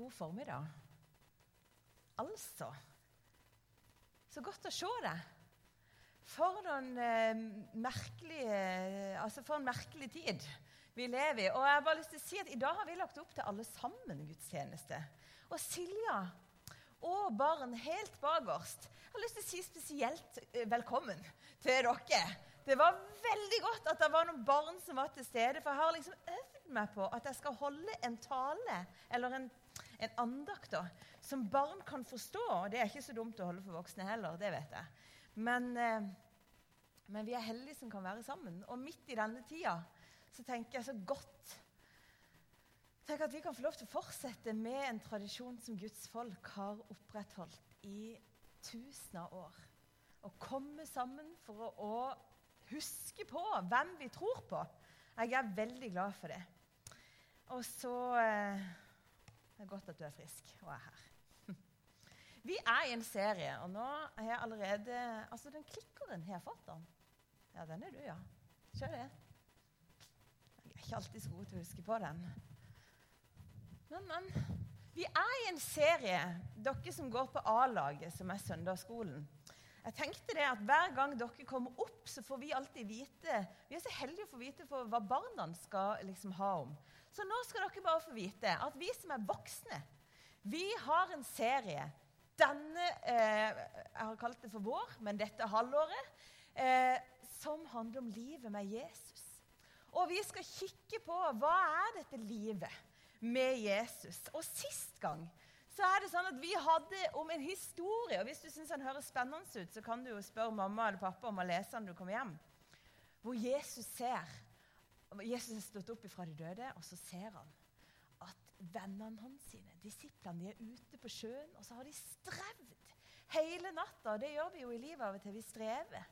God formiddag. Altså Så godt å se deg. For, eh, altså for en merkelig tid vi lever i. Og jeg har bare lyst til å si at I dag har vi lagt opp til alle sammen gudstjeneste. Og Silja og barn helt bakerst. Jeg har lyst til å si spesielt eh, velkommen til dere. Det var veldig godt at det var noen barn som var til stede. For jeg har liksom øvd meg på at jeg skal holde en tale, eller en, en andakt, da, som barn kan forstå. Og det er ikke så dumt å holde for voksne heller, det vet jeg. Men, eh, men vi er heldige som kan være sammen. Og midt i denne tida så tenker jeg så godt Tenk at vi kan få lov til å fortsette med en tradisjon som Guds folk har opprettholdt i tusener av år. Å komme sammen for å, å huske på hvem vi tror på. Jeg er veldig glad for det. Og så eh, Det er godt at du er frisk og er her. Vi er i en serie, og nå har jeg allerede Altså, den klikkeren har jeg fått den. Ja, den er du, ja. Kjør det. Jeg er ikke alltid så god til å huske på den. Men, men. Vi er i en serie, dere som går på A-laget, som er søndagsskolen. Jeg tenkte det at Hver gang dere kommer opp, så får vi alltid vite Vi er så heldige å få vite hva barna skal liksom ha om. Så nå skal dere bare få vite at vi som er voksne, vi har en serie. Denne eh, Jeg har kalt det for vår, men dette halvåret. Eh, som handler om livet med Jesus. Og vi skal kikke på hva er dette livet med Jesus. Og sist gang så er det sånn at vi hadde om en historie. og Hvis du syns den høres spennende ut, så kan du jo spørre mamma eller pappa om å lese den når du kommer hjem. Hvor Jesus ser Jesus er stått opp fra de døde, og så ser han at vennene hans, sine, disiplene, de er ute på sjøen, og så har de strevd hele natta. Det gjør vi jo i livet av og til. Vi strever.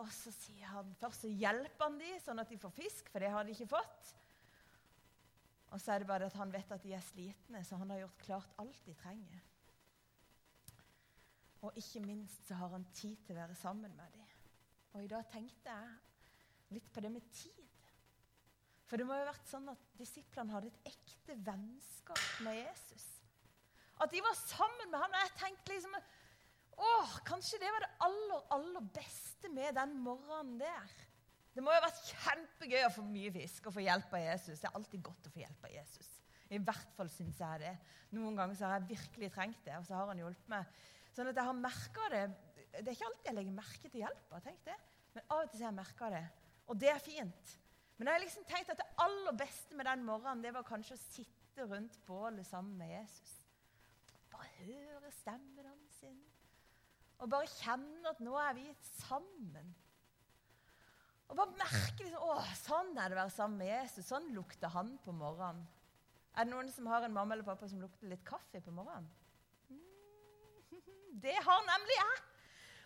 Og så sier han, Først så hjelper han dem sånn at de får fisk, for det har de ikke fått. Og så er det bare at han vet at de er slitne, så han har gjort klart alt de trenger. Og ikke minst så har han tid til å være sammen med dem. Og i dag tenkte jeg litt på det med tid. For det må jo ha vært sånn at disiplene hadde et ekte vennskap med Jesus. At de var sammen med ham. Og jeg tenkte liksom Åh, kanskje det var det aller, aller beste med den morgenen der. Det må jo ha vært kjempegøy å få mye fisk og få hjelp av Jesus. Det er alltid godt å få hjelp av Jesus. I hvert fall syns jeg det. Noen ganger så har jeg virkelig trengt det, og så har han hjulpet meg. Sånn at jeg har merka det. Det er ikke alltid jeg legger merke til hjelpa, tenk det. Men av og til så har jeg merka det. Og det er fint. Men jeg har liksom tenkt at det aller beste med den morgenen, det var kanskje å sitte rundt bålet sammen med Jesus. Bare høre stemmen hans. Og bare kjenne at nå er vi sammen. Og bare merke liksom, å, Sånn er det å være sammen med Jesus. Sånn lukter han på morgenen. Er det noen som har en mamma eller pappa som lukter litt kaffe på morgenen? Mm, det har nemlig jeg.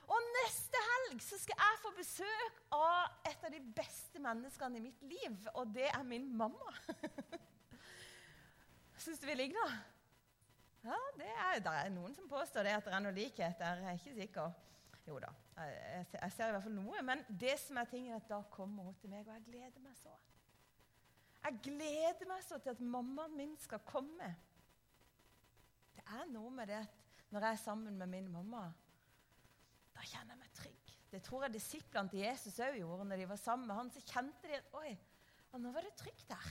Og neste helg så skal jeg få besøk av et av de beste menneskene i mitt liv. Og det er min mamma. Syns du vi ligner? Ja, det er, det er noen som påstår det at det er noe likhet. Jeg er ikke sikker. Jo da, jeg, ser i hvert fall noe. Men det som er tingen, er at da kommer hun til meg, og jeg gleder meg så. Jeg gleder meg så til at mammaen min skal komme. Det er noe med det at når jeg er sammen med min mamma, da kjenner jeg meg trygg. Det tror jeg disiplene til Jesus òg gjorde. Når de var sammen med han, så kjente de at oi, nå var det trygt der.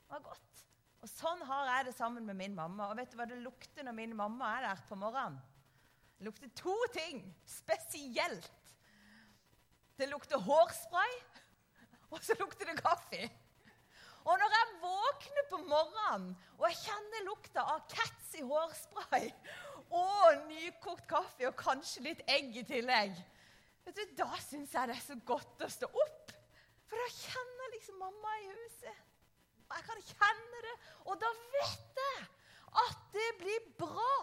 Det var godt. Og sånn har jeg det sammen med min mamma. Og vet du hva det lukter når min mamma er der på morgenen? Det lukter to ting spesielt. Det lukter hårspray, og så lukter det kaffe. Og når jeg våkner på morgenen og jeg kjenner lukta av Cats i hårspray og nykokt kaffe og kanskje litt egg i tillegg, vet du, da syns jeg det er så godt å stå opp. For da kjenner liksom mamma i huset. Og jeg kan kjenne det. Og da vet jeg at det blir bra.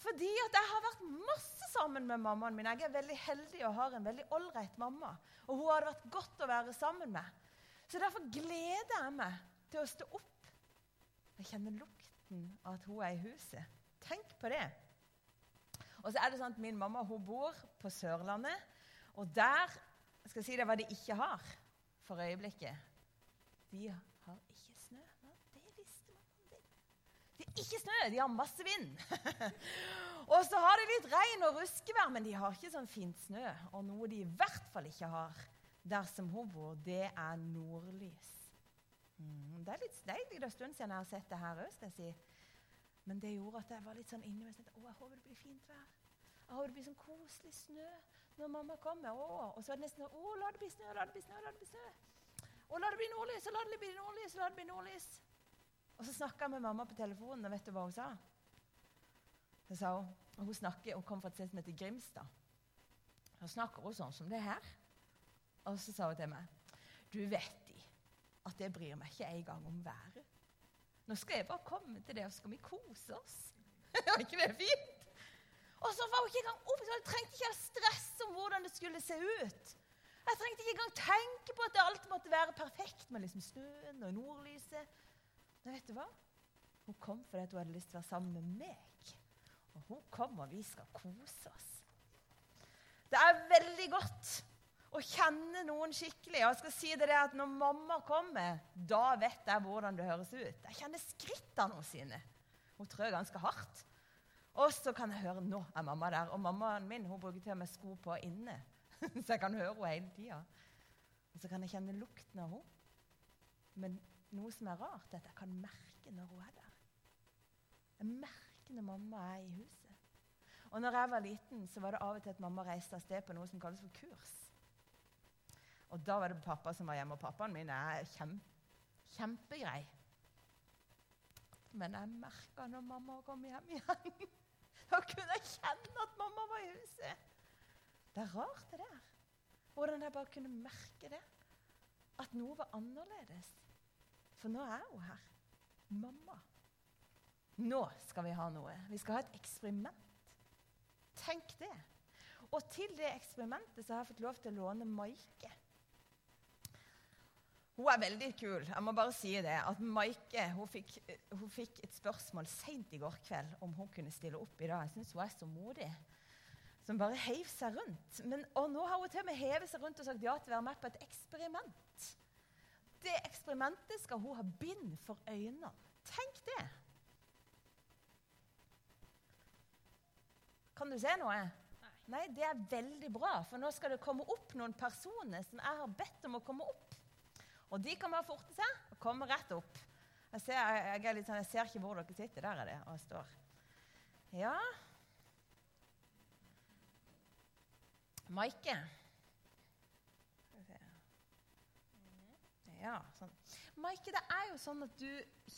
Fordi at jeg har vært masse sammen med mammaen min. Jeg er veldig heldig og har en veldig ålreit mamma. Og hun har vært godt å være sammen med. Så derfor gleder jeg meg til å stå opp. Jeg kjenner lukten av at hun er i huset. Tenk på det. Og så er det sånn at Min mamma hun bor på Sørlandet, og der skal jeg si det hva de ikke har for øyeblikket. De har ikke snø. Ja, det visste mammaen din. De ikke snø, de har masse vind. og så har de litt regn og ruskevær, men de har ikke sånn fint snø. Og noe de i hvert fall ikke har der som hun bor, det er nordlys. Mm, det er litt deilig. Det er en stund siden jeg har sett det her òg. Men det gjorde at jeg var litt sånn inni meg. Å, jeg håper det blir fint vær. Jeg håper det blir sånn koselig snø når mamma kommer. Å, og så er det nesten Å, la det bli snø, la det bli snø, la det bli snø. Og la det bli nordlys, og la det bli nordlys, og la det bli nordlys. Og så snakka jeg med mamma på telefonen, og vet du hva hun sa? Så sa Hun hun, snakker, hun kom fra et sted som heter Grimstad. Så snakker hun sånn som det her. Og så sa hun til meg Du vet de, at jeg bryr meg ikke engang om været. Nå skal jeg bare komme til det, og så skal vi kose oss. Var ikke det fint? Og så var hun ikke engang opp, så jeg trengte ikke å stress om hvordan det skulle se ut. Jeg trengte ikke engang tenke på at alt måtte være perfekt med liksom snøen og nordlyset. Men vet du hva? Hun kom fordi hun hadde lyst til å være sammen med meg. Og hun kom, og vi skal kose oss. Det er veldig godt å kjenne noen skikkelig. Og jeg skal si det at Når mamma kommer, da vet jeg hvordan det høres ut. Jeg kjenner skrittene sine. Hun trør ganske hardt. Og så kan jeg høre nå er mamma der. Og mammaen min hun bruker til og med sko på inne. så jeg kan høre henne hele tida. Og så kan jeg kjenne lukten av henne. Men noe som er rart, er at jeg kan merke når hun er der. Jeg merker når mamma er i huset. Og når jeg var liten, så var det av og til at mamma reiste av sted på noe som kalles for kurs. Og da var det pappa som var hjemme, og pappaen min er kjempe, kjempegrei. Men jeg merka når mamma kom hjem igjen. da kunne jeg kjenne at mamma var i huset. Det er rart, det der. Hvordan jeg bare kunne merke det. At noe var annerledes. For nå er hun her. Mamma. Nå skal vi ha noe. Vi skal ha et eksperiment. Tenk det. Og til det eksperimentet så har jeg fått lov til å låne Maike. Hun er veldig kul. Jeg må bare si det, at Maike hun fikk, hun fikk et spørsmål seint i går kveld om hun kunne stille opp i dag. Jeg syns hun er så modig som bare heiv seg rundt. Men, og nå har hun til og med hevet seg rundt og sagt ja til å være med på et eksperiment. Det eksperimentet skal hun ha bind for øynene. Tenk det! Kan du se noe? Nei. Nei, det er veldig bra, for nå skal det komme opp noen personer som jeg har bedt om å komme opp. Og de kan bare forte seg og komme rett opp. Jeg ser, jeg, jeg, sånn, jeg ser ikke hvor dere sitter. Der er det og står. Ja, Maike. Ja, sånn. Maike, det er jo sånn at du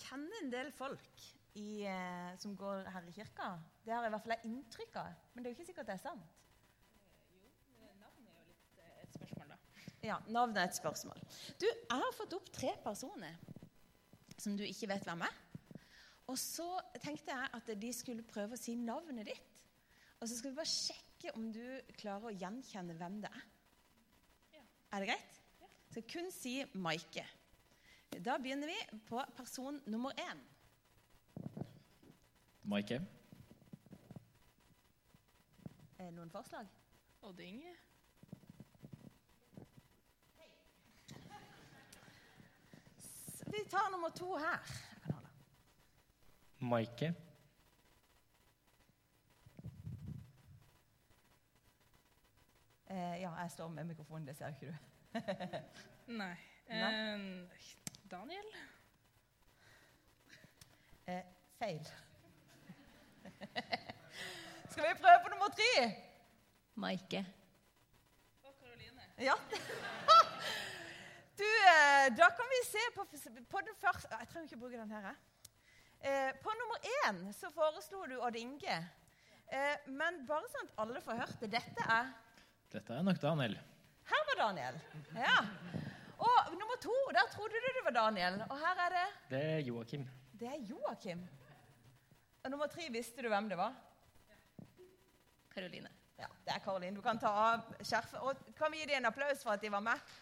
kjenner en del folk i, eh, som går her i kirka. Det har i hvert fall jeg inntrykk av. Men det er jo ikke sikkert det er sant. Jo, navnet er jo litt eh, et spørsmål, da. Ja, navnet er et spørsmål. Du, jeg har fått opp tre personer som du ikke vet hvem er. Og så tenkte jeg at de skulle prøve å si navnet ditt. Og så skal vi bare sjekke om du klarer å gjenkjenne hvem det er. Ja. Er det greit? Skal kun si Maike. Da begynner vi på person nummer én. Maike. Er det noen forslag? Odd Inge. Vi tar nummer to her. Maike. Eh, ja, jeg står med mikrofonen. Det ser ikke du. Nei. Eh, Daniel? Eh, feil. Skal vi prøve på nummer tre? Maike. Og Karoline. Ja. Du, eh, da kan vi se på, på den første Jeg trenger ikke bruke den her. Eh, på nummer én så foreslo du Odd Inge. Eh, men bare sånn at alle får hørt det. Dette er dette er nok Daniel. Her var Daniel. Ja. Og nummer to, der trodde du det var Daniel. Og her er det Det er Joakim. Det er Joakim. Og nummer tre, visste du hvem det var? Karoline. Ja, det er Karoline. Du kan ta av skjerfet. Og kan vi gi dem en applaus for at de var med?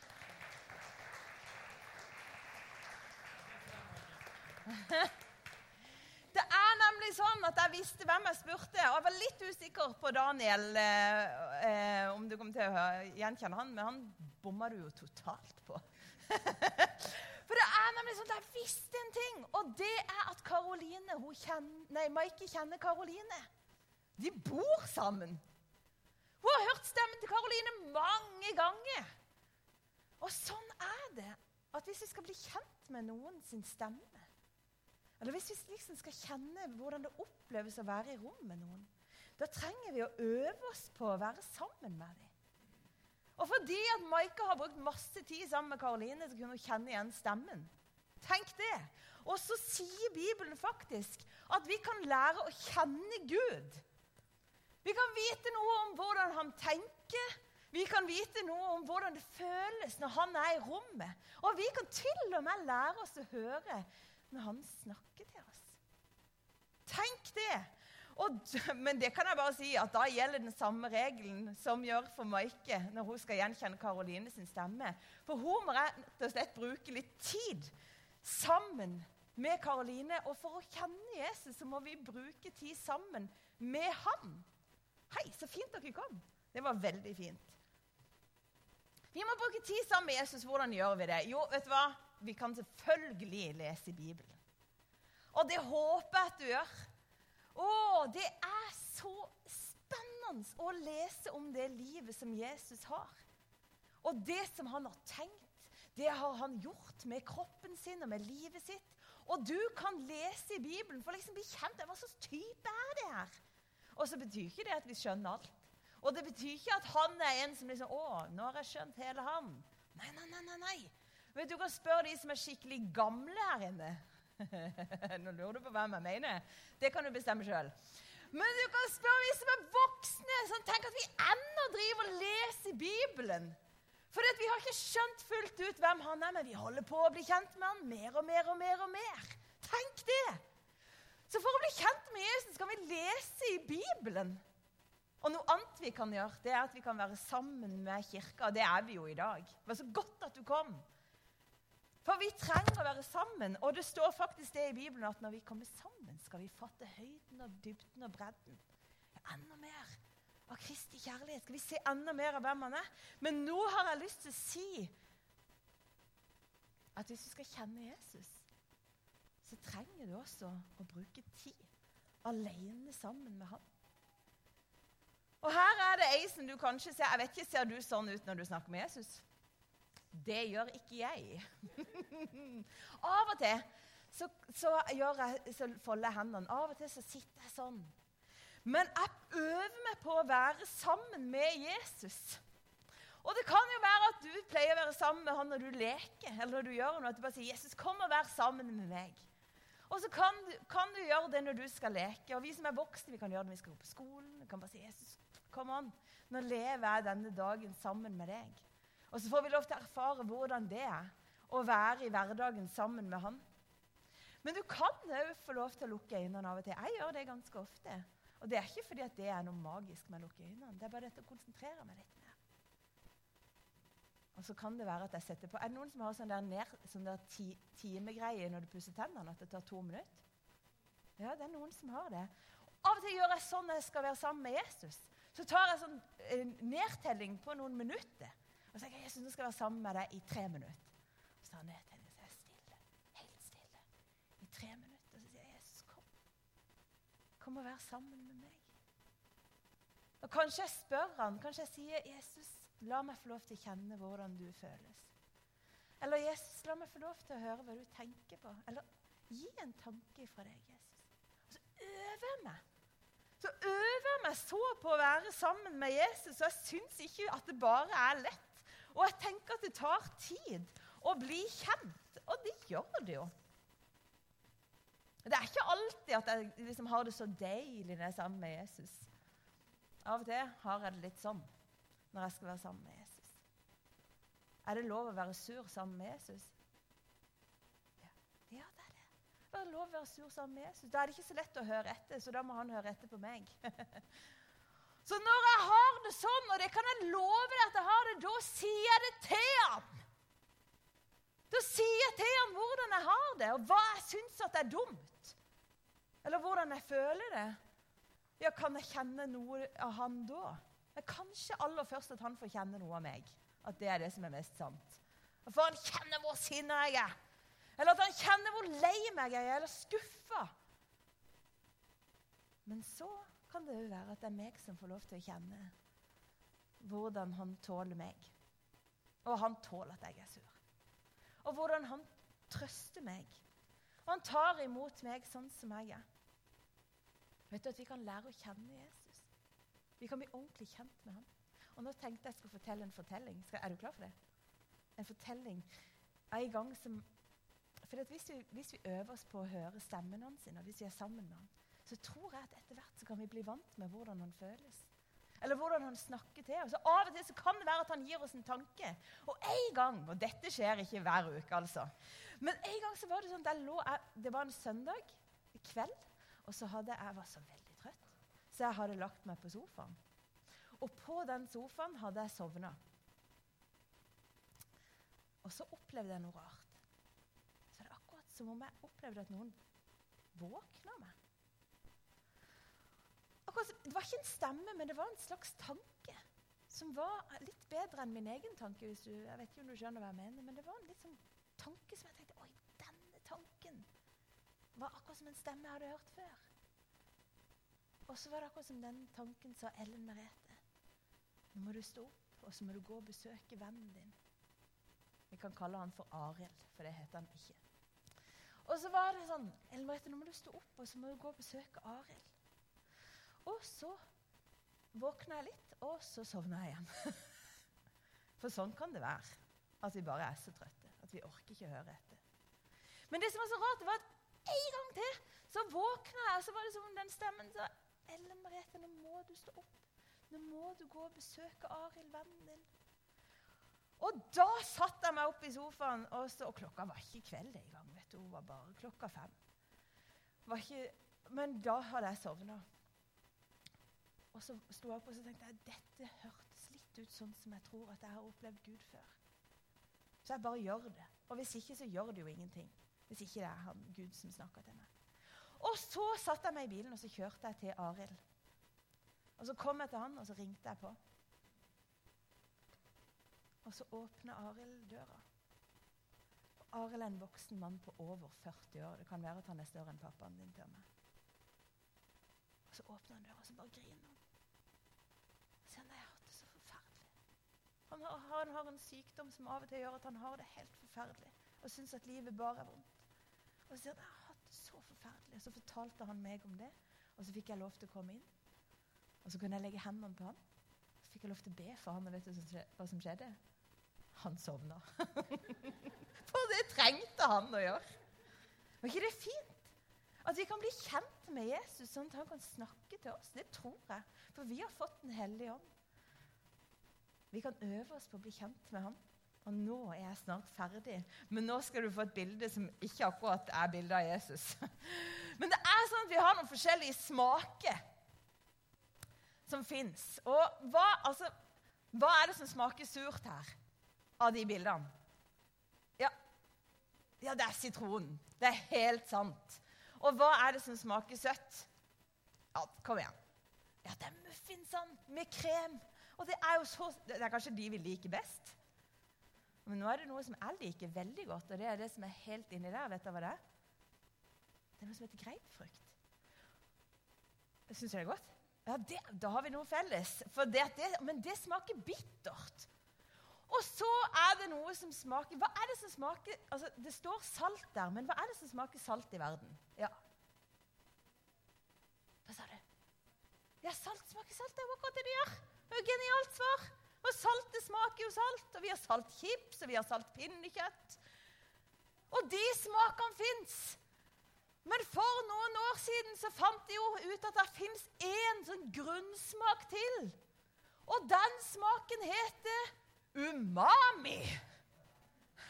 Er nemlig sånn at jeg visste hvem jeg spurte. Og jeg var litt usikker på Daniel, eh, eh, om du kom til å gjenkjenne han, men han bomma du jo totalt på. For det er nemlig sånn at jeg visste en ting, og det er at Karoline, hun kjenner, nei, Maike kjenner Karoline. De bor sammen. Hun har hørt stemmen til Karoline mange ganger. Og sånn er det at hvis vi skal bli kjent med noen sin stemme, eller hvis vi liksom skal kjenne hvordan det oppleves å være i rom med noen, da trenger vi å øve oss på å være sammen med dem. Og fordi at Maika har brukt masse tid sammen med Karoline, så kunne hun kjenne igjen stemmen. Tenk det. Og så sier Bibelen faktisk at vi kan lære å kjenne Gud. Vi kan vite noe om hvordan han tenker. Vi kan vite noe om hvordan det føles når han er i rommet. Og vi kan til og med lære oss å høre når han snakker. Tenk det! Og, men det kan jeg bare si at da gjelder den samme regelen som gjør for Maike når hun skal gjenkjenne Karoline sin stemme. For hun må rett og slett bruke litt tid sammen med Karoline. Og for å kjenne Jesus så må vi bruke tid sammen med ham. Hei, så fint dere kom. Det var veldig fint. Vi må bruke tid sammen med Jesus. Hvordan gjør vi det? Jo, vet du hva? Vi kan selvfølgelig lese i Bibelen. Og det håper jeg at du gjør. Å, det er så spennende å lese om det livet som Jesus har. Og det som han har tenkt, det har han gjort med kroppen sin og med livet sitt. Og du kan lese i Bibelen for liksom bli kjent med hva slags type er det her. Og så betyr ikke det at vi skjønner alt. Og det betyr ikke at han er en som liksom Å, nå har jeg skjønt hele han. Nei, nei, nei. nei, nei. Vet Du kan spørre de som er skikkelig gamle her inne. Nå lurer du på hvem jeg mener. Det kan du bestemme sjøl. Men du kan spørre vi som er voksne, som tenker at vi ennå driver og leser Bibelen. For vi har ikke skjønt fullt ut hvem han er, men vi holder på å bli kjent med han mer og mer og mer. og mer. Tenk det! Så for å bli kjent med Jesus kan vi lese i Bibelen. Og noe annet vi kan gjøre, det er at vi kan være sammen med kirka. Og det er vi jo i dag. Det var så godt at du kom. For vi trenger å være sammen. Og det står faktisk det i Bibelen at når vi kommer sammen, skal vi fatte høyden og dybden og bredden. Enda mer av Kristi kjærlighet. Skal vi se enda mer av hvem han er? Men nå har jeg lyst til å si at hvis du skal kjenne Jesus, så trenger du også å bruke tid alene sammen med han. Og her er det ei som du kanskje ser Jeg vet ikke, Ser du sånn ut når du snakker med Jesus? Det gjør ikke jeg. Av og til så, så, jeg, så folder jeg hendene. Av og til så sitter jeg sånn. Men jeg øver meg på å være sammen med Jesus. Og det kan jo være at du pleier å være sammen med han når du leker. eller når du gjør noe, at du bare sier 'Jesus, kom og vær sammen med meg'. Og så kan kan du, gjøre det når du skal leke. Og vi som er voksne, vi kan gjøre det når vi skal gå på skolen. Vi kan bare si 'Jesus, kom an, nå lever jeg denne dagen sammen med deg'. Og så får vi lov til å erfare hvordan det er å være i hverdagen sammen med Han. Men du kan òg få lov til å lukke øynene av og til. Jeg gjør det ganske ofte. Og det er ikke fordi det er noe magisk med å lukke øynene. Det er bare dette å konsentrere meg litt mer. Og så kan det være at jeg setter på Er det noen som har sånn der, ned, sånn der ti, timegreie når du pusser tennene, at det tar to minutter? Ja, det er noen som har det. Av og til gjør jeg sånn når jeg skal være sammen med Jesus. Så tar jeg sånn eh, nedtelling på noen minutter. Og så tenker jeg Jesus, nå skal jeg være sammen med deg i tre minutter. Og så tar han ned til så er jeg stille. Helt stille. I tre minutter. Og så sier jeg, Jesus, kom. Kom og vær sammen med meg. Og Kanskje jeg spør han, kanskje jeg sier, 'Jesus, la meg få lov til å kjenne hvordan du føles.' Eller 'Jesus, la meg få lov til å høre hva du tenker på.' Eller gi en tanke fra deg, Jesus. Og så øver jeg meg så øver jeg meg så på å være sammen med Jesus, og jeg syns ikke at det bare er lett. Og jeg tenker at det tar tid å bli kjent, og det gjør det jo. Det er ikke alltid at jeg liksom har det så deilig når jeg er sammen med Jesus. Av og til har jeg det litt sånn når jeg skal være sammen med Jesus. Er det lov å være sur sammen med Jesus? Ja, ja det er det. Er lov å være sur sammen med Jesus. Da er det ikke så lett å høre etter, så da må han høre etter på meg. Så når jeg har det sånn, og det kan jeg love deg at jeg har det, da sier jeg det til ham. Da sier jeg til ham hvordan jeg har det, og hva jeg syns er dumt. Eller hvordan jeg føler det. Ja, kan jeg kjenne noe av han da? Men kanskje aller først at han får kjenne noe av meg. At det er det som er mest sant. For han kjenner hvor sinna jeg er. Eller at han kjenner hvor lei meg jeg er, eller skuffa. Men så kan det jo være at det er meg som får lov til å kjenne hvordan han tåler meg. Og han tåler at jeg er sur. Og hvordan han trøster meg. Og han tar imot meg sånn som jeg er. Vet du at Vi kan lære å kjenne Jesus. Vi kan bli ordentlig kjent med ham. Og Nå tenkte jeg skulle fortelle en fortelling. Skal, er du klar for det? En fortelling en gang som for hvis vi, hvis vi, øver oss på å høre stemmen hans, og hvis vi er sammen med ham, så tror jeg at etter hvert så kan vi bli vant med hvordan han føles. Eller hvordan han snakker til oss. Av og til så kan det være at han gir oss en tanke. Og en gang, og dette skjer ikke hver uke, altså, men en gang så var det sånn lå jeg, Det var en søndag kveld, og så hadde jeg var så veldig trøtt, så jeg hadde lagt meg på sofaen. Og på den sofaen hadde jeg sovna. Og så opplevde jeg noe rart. Så det er akkurat som om jeg opplevde at noen våkna meg. Akkurat, det var ikke en stemme, men det var en slags tanke. Som var litt bedre enn min egen tanke. hvis du, jeg vet ikke om du skjønner hva jeg mener, Men det var en litt sånn tanke som jeg tenkte Oi, denne tanken var akkurat som en stemme jeg hadde hørt før. Og så var det akkurat som den tanken sa Ellen Merete. Nå må du stå opp, og så må du gå og besøke vennen din. Vi kan kalle han for Arild, for det heter han ikke. Og så var det sånn Ellen Merete, nå må du stå opp, og så må du gå og besøke Arild. Og så våkna jeg litt, og så sovna jeg igjen. For sånn kan det være. At vi bare er så trøtte. At vi orker ikke høre etter. Men det som var så rart, var at en gang til så våkna jeg, og så var det som om den stemmen sa Ellen Merete, nå må du stå opp. Nå må du gå og besøke Arild, vennen din. Og da satte jeg meg opp i sofaen, og, så, og klokka var ikke kveld engang. Hun var bare klokka fem. Ikke, men da hadde jeg sovna. Og så sto jeg opp og så tenkte jeg, dette hørtes litt ut sånn som jeg tror at jeg har opplevd Gud før. Så jeg bare gjør det. Og hvis ikke, så gjør det jo ingenting. Hvis ikke det er han, Gud som snakker til meg. Og så satte jeg meg i bilen og så kjørte jeg til Arild. Og Så kom jeg til han, og så ringte jeg på. Og så åpner Arild døra. Arild er en voksen mann på over 40 år. Det kan være at han er større enn pappaen din til meg. Og Så åpner han døra, og så bare griner han. Og sier han jeg har hatt det så forferdelig. Han har, har, en sykdom som av og til gjør at han har det helt forferdelig og syns at livet bare er vondt. Og så sier han jeg har hatt det så forferdelig. Og så fortalte han meg om det, og så fikk jeg lov til å komme inn. Og så kunne jeg legge hendene på han. Så fikk jeg lov til å be for han, og vet du hva som skjedde? Han sovna. For det trengte han å gjøre. Var ikke det fint? At vi kan bli kjent med Jesus, sånn at han kan snakke til oss. Det tror jeg. For vi har fått Den hellige ånd. Vi kan øve oss på å bli kjent med ham. Og nå er jeg snart ferdig. Men nå skal du få et bilde som ikke akkurat er bilde av Jesus. Men det er sånn at vi har noen forskjellige smaker som fins. Og hva, altså, hva er det som smaker surt her? av de bildene? Ja, ja det er sitronen. Det er helt sant. Og hva er det som smaker søtt? Ja, kom igjen. Ja, det er muffinsene med krem. Og det er jo så, det er kanskje de vi liker best. Men nå er det noe som jeg liker veldig godt, og det er det som er helt inni der. Vet du hva det er? Det er noe som heter grapefrukt. Syns du det er godt? Ja, det, Da har vi noe felles. Det, det, men det smaker bittert. Og så er det noe som smaker Hva er det som smaker altså, Det står salt der, men hva er det som smaker salt i verden? Ja. Hva sa du? Ja, salt smaker salt. Det er akkurat det det gjør. Det er jo genialt svar. Og saltet smaker jo salt. Og vi har saltchips, og vi har saltpinnekjøtt. Og de smakene fins. Men for noen år siden så fant de jo ut at det fins én sånn grunnsmak til. Og den smaken heter Umami!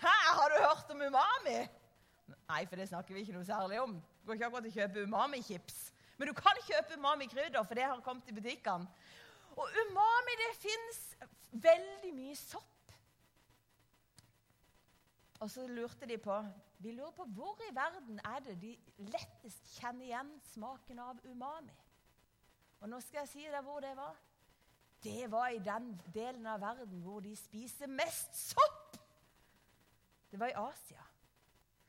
Hæ, har du hørt om umami? Nei, for det snakker vi ikke noe særlig om. Du går ikke akkurat å kjøpe umami-chips. Men du kan kjøpe umami-krydder, for det har kommet i butikkene. Og umami, det fins veldig mye sopp. Og så lurte de på Vi lurer på hvor i verden er det de lettest kjenner igjen smaken av umami. Og nå skal jeg si deg hvor det var det var i den delen av verden hvor de spiser mest sopp. Det var i Asia.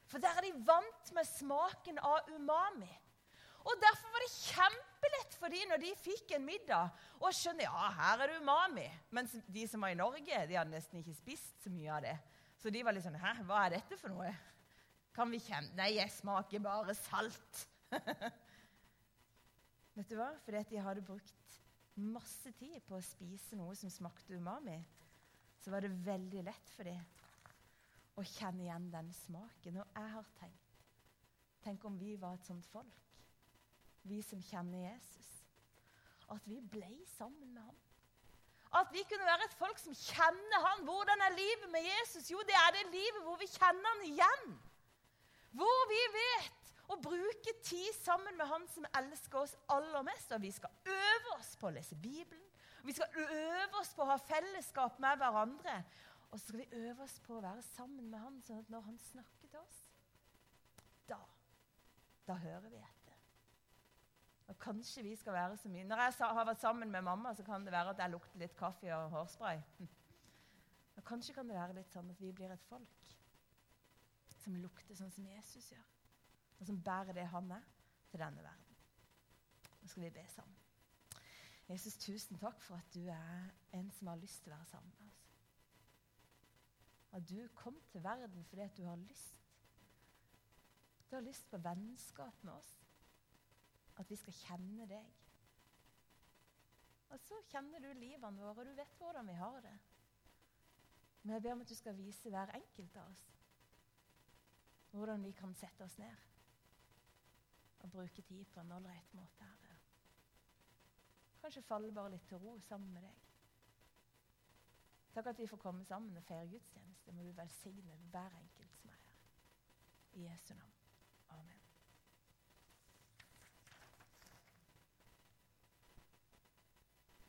For der er de vant med smaken av umami. Og Derfor var det kjempelett for dem når de fikk en middag, å skjønne ja, her er det umami. Mens de som var i Norge, de hadde nesten ikke spist så mye av det. Så de var litt sånn Hæ, hva er dette for noe? Kan vi kjenne Nei, jeg smaker bare salt. Vet du hva? Fordi at de hadde brukt masse tid på å spise noe som smakte umami, så var det veldig lett for dem å kjenne igjen den smaken. Og jeg har tenkt Tenk om vi var et sånt folk, vi som kjenner Jesus. At vi ble sammen med ham. At vi kunne være et folk som kjenner han. Hvordan er livet med Jesus? Jo, det er det livet hvor vi kjenner han igjen. Hvor vi vet å bruke tid sammen med han som elsker oss aller mest. Og vi skal øve oss på å lese Bibelen. Vi skal øve oss på å ha fellesskap med hverandre. Og så skal vi øve oss på å være sammen med han, sånn at når han snakker til oss, da, da hører vi etter. Og kanskje vi skal være så mye Når jeg har vært sammen med mamma, så kan det være at jeg lukter litt kaffe og hårspray. Og kanskje kan det være litt sånn at vi blir et folk som lukter sånn som Jesus gjør. Og som bærer det han er, til denne verden. Nå skal vi be sammen. Jesus, tusen takk for at du er en som har lyst til å være sammen med oss. At du kom til verden fordi at du har lyst. Du har lyst på vennskap med oss. At vi skal kjenne deg. Og så kjenner du livene våre, og du vet hvordan vi har det. Men jeg ber om at du skal vise hver enkelt av oss hvordan vi kan sette oss ned og bruke tid på en ålreit måte. Herre. Kanskje falle bare litt til ro sammen med deg. Takk at vi får komme sammen og feire gudstjeneste. Må du velsigne hver enkelt som er her. I Jesu navn.